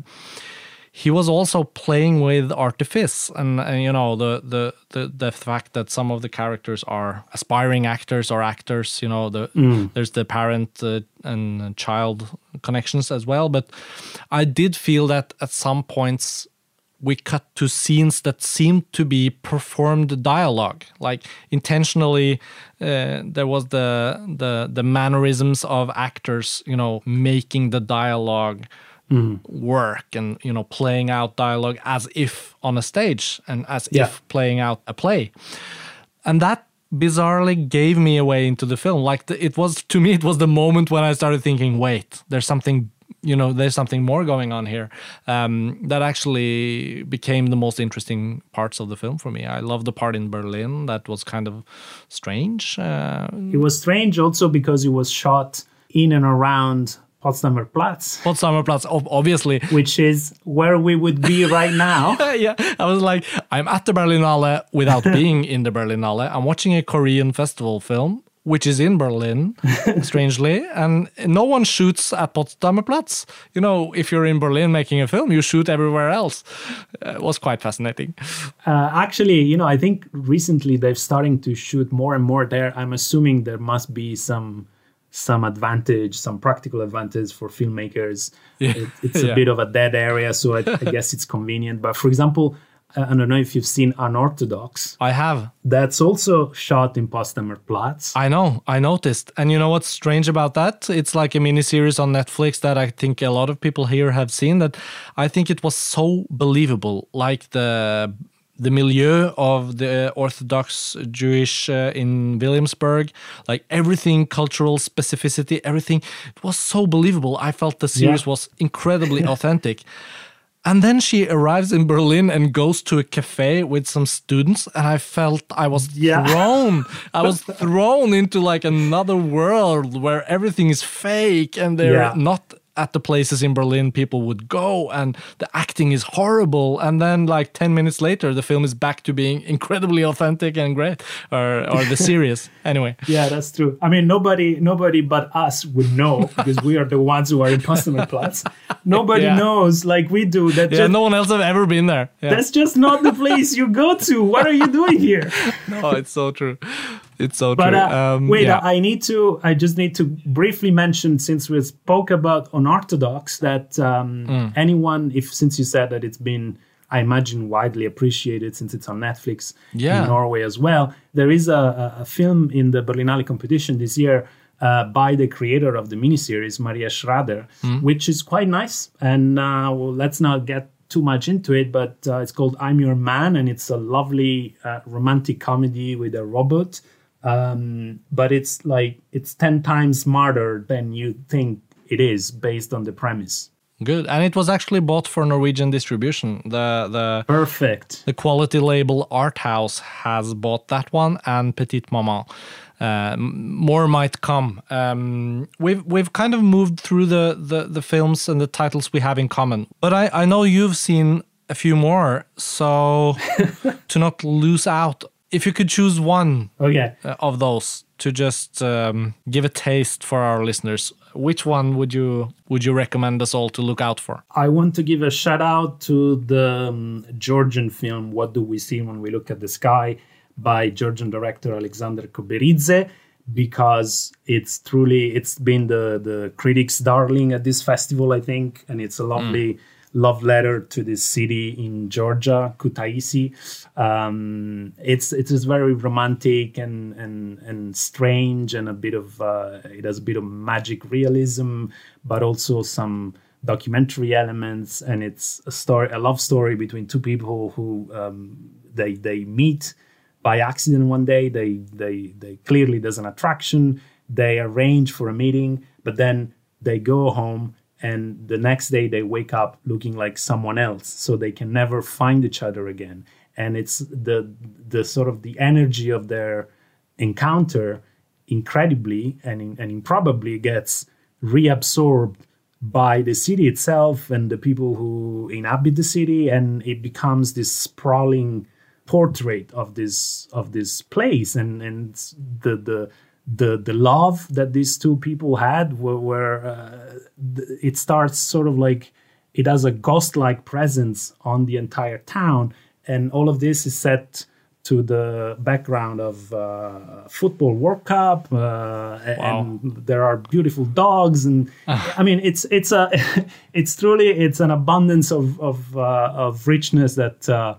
he was also playing with artifice and, and you know the, the the the fact that some of the characters are aspiring actors or actors you know the mm. there's the parent uh, and child connections as well but i did feel that at some points we cut to scenes that seemed to be performed dialogue like intentionally uh, there was the the the mannerisms of actors you know making the dialogue mm. work and you know playing out dialogue as if on a stage and as yeah. if playing out a play and that bizarrely gave me away into the film like the, it was to me it was the moment when i started thinking wait there's something you know there's something more going on here um, that actually became the most interesting parts of the film for me i love the part in berlin that was kind of strange uh, it was strange also because it was shot in and around Potsdamer Platz. Potsdamer Platz, obviously. Which is where we would be right now. yeah, I was like, I'm at the Berlinale without being in the Berlinale. I'm watching a Korean festival film, which is in Berlin, strangely, and no one shoots at Potsdamer Platz. You know, if you're in Berlin making a film, you shoot everywhere else. Uh, it was quite fascinating. Uh, actually, you know, I think recently they're starting to shoot more and more there. I'm assuming there must be some some advantage, some practical advantage for filmmakers. Yeah. It, it's a yeah. bit of a dead area, so I, I guess it's convenient. But for example, I don't know if you've seen Unorthodox. I have. That's also shot in Potsdamer Platz. I know, I noticed. And you know what's strange about that? It's like a mini series on Netflix that I think a lot of people here have seen that I think it was so believable. Like the the milieu of the Orthodox Jewish uh, in Williamsburg, like everything, cultural specificity, everything. It was so believable. I felt the series yeah. was incredibly authentic. And then she arrives in Berlin and goes to a cafe with some students, and I felt I was yeah. thrown. I was thrown into like another world where everything is fake and they're yeah. not at the places in Berlin people would go, and the acting is horrible. And then, like ten minutes later, the film is back to being incredibly authentic and great, or or the series. anyway, yeah, that's true. I mean, nobody nobody but us would know because we are the ones who are in Potsdamer Platz. Nobody yeah. knows like we do that. Yeah, just, no one else have ever been there. Yeah. That's just not the place you go to. What are you doing here? no, it's so true. It's so but, true. Uh, um, wait, yeah. I need to. I just need to briefly mention since we spoke about unorthodox that um, mm. anyone, if since you said that it's been, I imagine, widely appreciated since it's on Netflix yeah. in Norway as well. There is a, a film in the Berlinale competition this year. Uh, by the creator of the miniseries, Maria Schrader, mm. which is quite nice. And uh, well, let's not get too much into it, but uh, it's called I'm Your Man, and it's a lovely uh, romantic comedy with a robot um, but it's like it's 10 times smarter than you think it is based on the premise. Good. And it was actually bought for norwegian distribution. The the perfect. the quality label art house has bought that one and petite maman. Uh, more might come. Um, we've we've kind of moved through the, the, the films and the titles we have in common, but I, I know you've seen a few more. So to not lose out if you could choose one. Uh, of those to just um, give a taste for our listeners, which one would you would you recommend us all to look out for? I want to give a shout out to the um, Georgian film "What Do We See When We Look at the Sky" by Georgian director Alexander Koberidze because it's truly it's been the the critics darling at this festival i think and it's a lovely mm love letter to this city in Georgia, Kutaisi. Um, it's it's very romantic and and and strange and a bit of uh, it has a bit of magic realism, but also some documentary elements. And it's a story, a love story between two people who um, they they meet by accident one day. They they they clearly there's an attraction. They arrange for a meeting, but then they go home and the next day they wake up looking like someone else. So they can never find each other again. And it's the the sort of the energy of their encounter incredibly and, and improbably gets reabsorbed by the city itself and the people who inhabit the city. And it becomes this sprawling portrait of this of this place. And and the the the the love that these two people had where, where uh, it starts sort of like it has a ghost like presence on the entire town. And all of this is set to the background of uh, football World Cup, uh, wow. and there are beautiful dogs, and I mean it's it's a it's truly it's an abundance of of, uh, of richness that uh,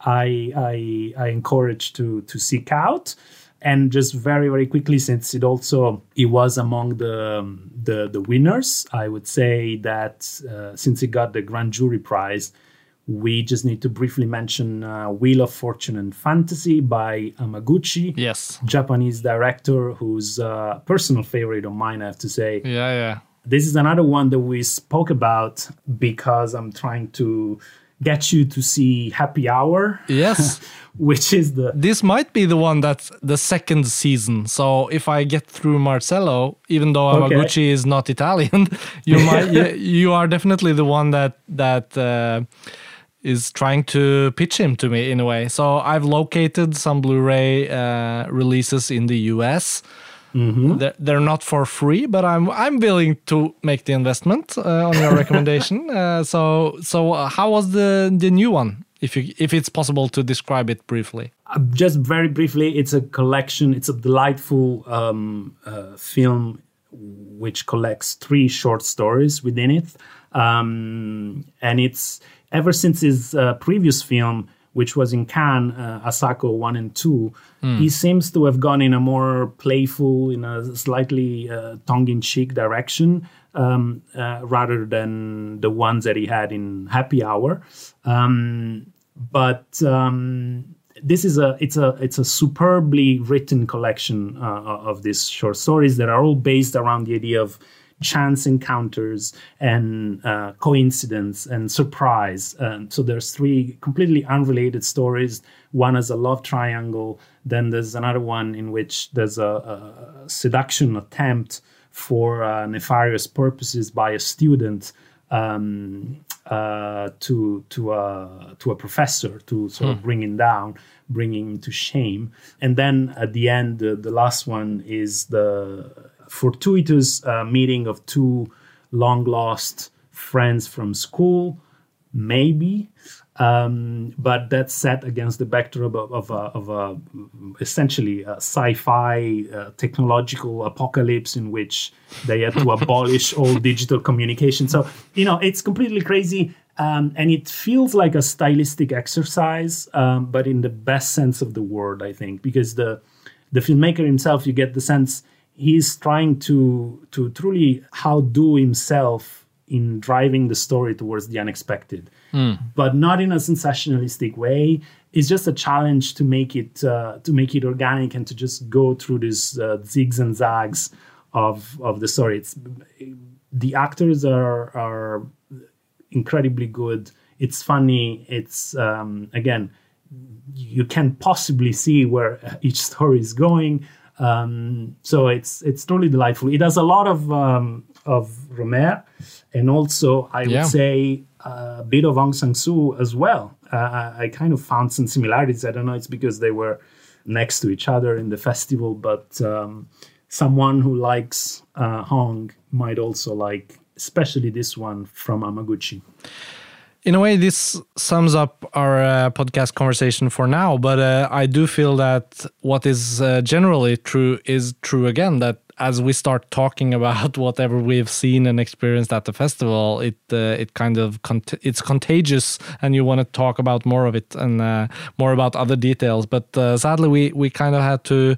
I, I I encourage to to seek out, and just very very quickly since it also it was among the the the winners, I would say that uh, since it got the grand jury prize we just need to briefly mention uh, Wheel of Fortune and Fantasy by Hamaguchi Yes. Japanese director who's a personal favorite of mine, I have to say. Yeah, yeah. This is another one that we spoke about because I'm trying to get you to see Happy Hour. Yes. which is the. This might be the one that's the second season. So if I get through Marcello, even though Hamaguchi okay. is not Italian, you might you, you, are definitely the one that that. Uh, is trying to pitch him to me in a way. So I've located some Blu-ray uh, releases in the US. Mm-hmm. They're, they're, not for free, but I'm I'm willing to make the investment uh, on your recommendation. Uh, so so uh, how was the the new one? If you if it's possible to describe it briefly. Uh, just very briefly, it's a collection. It's a delightful um, uh, film which collects three short stories within it, um, and it's ever since his uh, previous film, which was in Cannes, uh, Asako 1 and 2, mm. he seems to have gone in a more playful, in a slightly uh, tongue in cheek direction um, uh, rather than the ones that he had in Happy Hour. Um, but um, this is a it's a it's a superbly written collection uh, of these short stories that are all based around the idea of chance encounters and uh, coincidence and surprise. Um, so there's three completely unrelated stories. One is a love triangle. Then there's another one in which there's a, a seduction attempt for uh, nefarious purposes by a student um, uh, to to a to a professor to sort of hmm. bring him down, bringing him to shame. And then at the end, the, the last one is the fortuitous uh, meeting of two long lost friends from school, maybe. Um, but that's set against the backdrop of, of, a, of a, essentially a sci-fi uh, technological apocalypse in which they had to abolish all digital communication. So you know it's completely crazy, um, and it feels like a stylistic exercise, um, but in the best sense of the word, I think, because the the filmmaker himself, you get the sense he's trying to to truly outdo himself in driving the story towards the unexpected, mm. but not in a sensationalistic way. It's just a challenge to make it uh, to make it organic and to just go through these uh, zigs and zags of of the story. It's the actors are are incredibly good. It's funny. It's um, again, you can't possibly see where each story is going. Um, so it's it's totally delightful. It has a lot of um, of Rohmer, and also I yeah. would say a bit of Hong Sang-soo as well. Uh, I kind of found some similarities. I don't know. It's because they were next to each other in the festival, but um, someone who likes uh, Hong might also like, especially this one from Hamaguchi in a way, this sums up our uh, podcast conversation for now. But uh, I do feel that what is uh, generally true is true again. That as we start talking about whatever we've seen and experienced at the festival, it uh, it kind of it's contagious, and you want to talk about more of it and uh, more about other details. But uh, sadly, we we kind of had to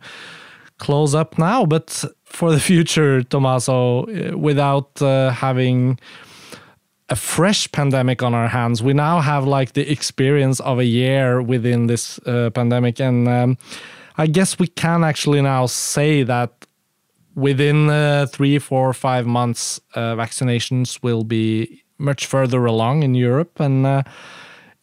close up now. But for the future, Tommaso, without having a fresh pandemic on our hands. We now have like the experience of a year within this uh, pandemic, and um, I guess we can actually now say that within uh, three, four, five months, uh, vaccinations will be much further along in Europe, and uh,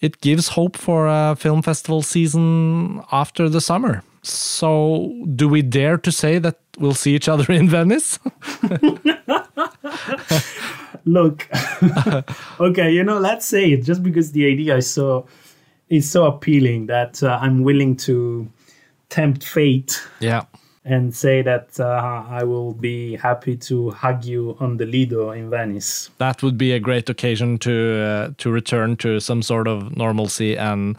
it gives hope for a film festival season after the summer. So, do we dare to say that we'll see each other in Venice? Look, okay, you know, let's say it just because the idea is so is so appealing that uh, I'm willing to tempt fate Yeah. and say that uh, I will be happy to hug you on the Lido in Venice. that would be a great occasion to uh, to return to some sort of normalcy and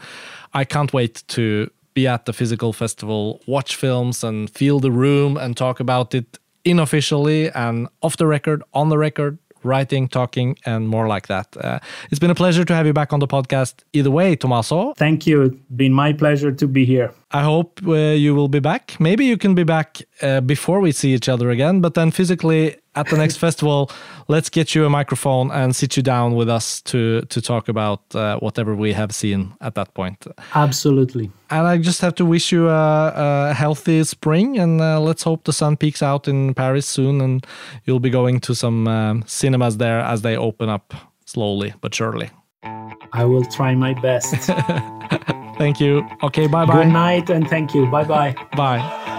i can't wait to be at the physical festival watch films and feel the room and talk about it unofficially and off the record on the record writing talking and more like that uh, it's been a pleasure to have you back on the podcast either way tomaso Thank you. It's been my pleasure to be here. I hope uh, you will be back. Maybe you can be back uh, before we see each other again, but then physically at the next festival, let's get you a microphone and sit you down with us to to talk about uh, whatever we have seen at that point. Absolutely. And I just have to wish you a, a healthy spring, and uh, let's hope the sun peeks out in Paris soon, and you'll be going to some um, cinemas there as they open up slowly but surely. I will try my best. Thank you. Okay, bye bye. Good night and thank you. Bye bye. Bye.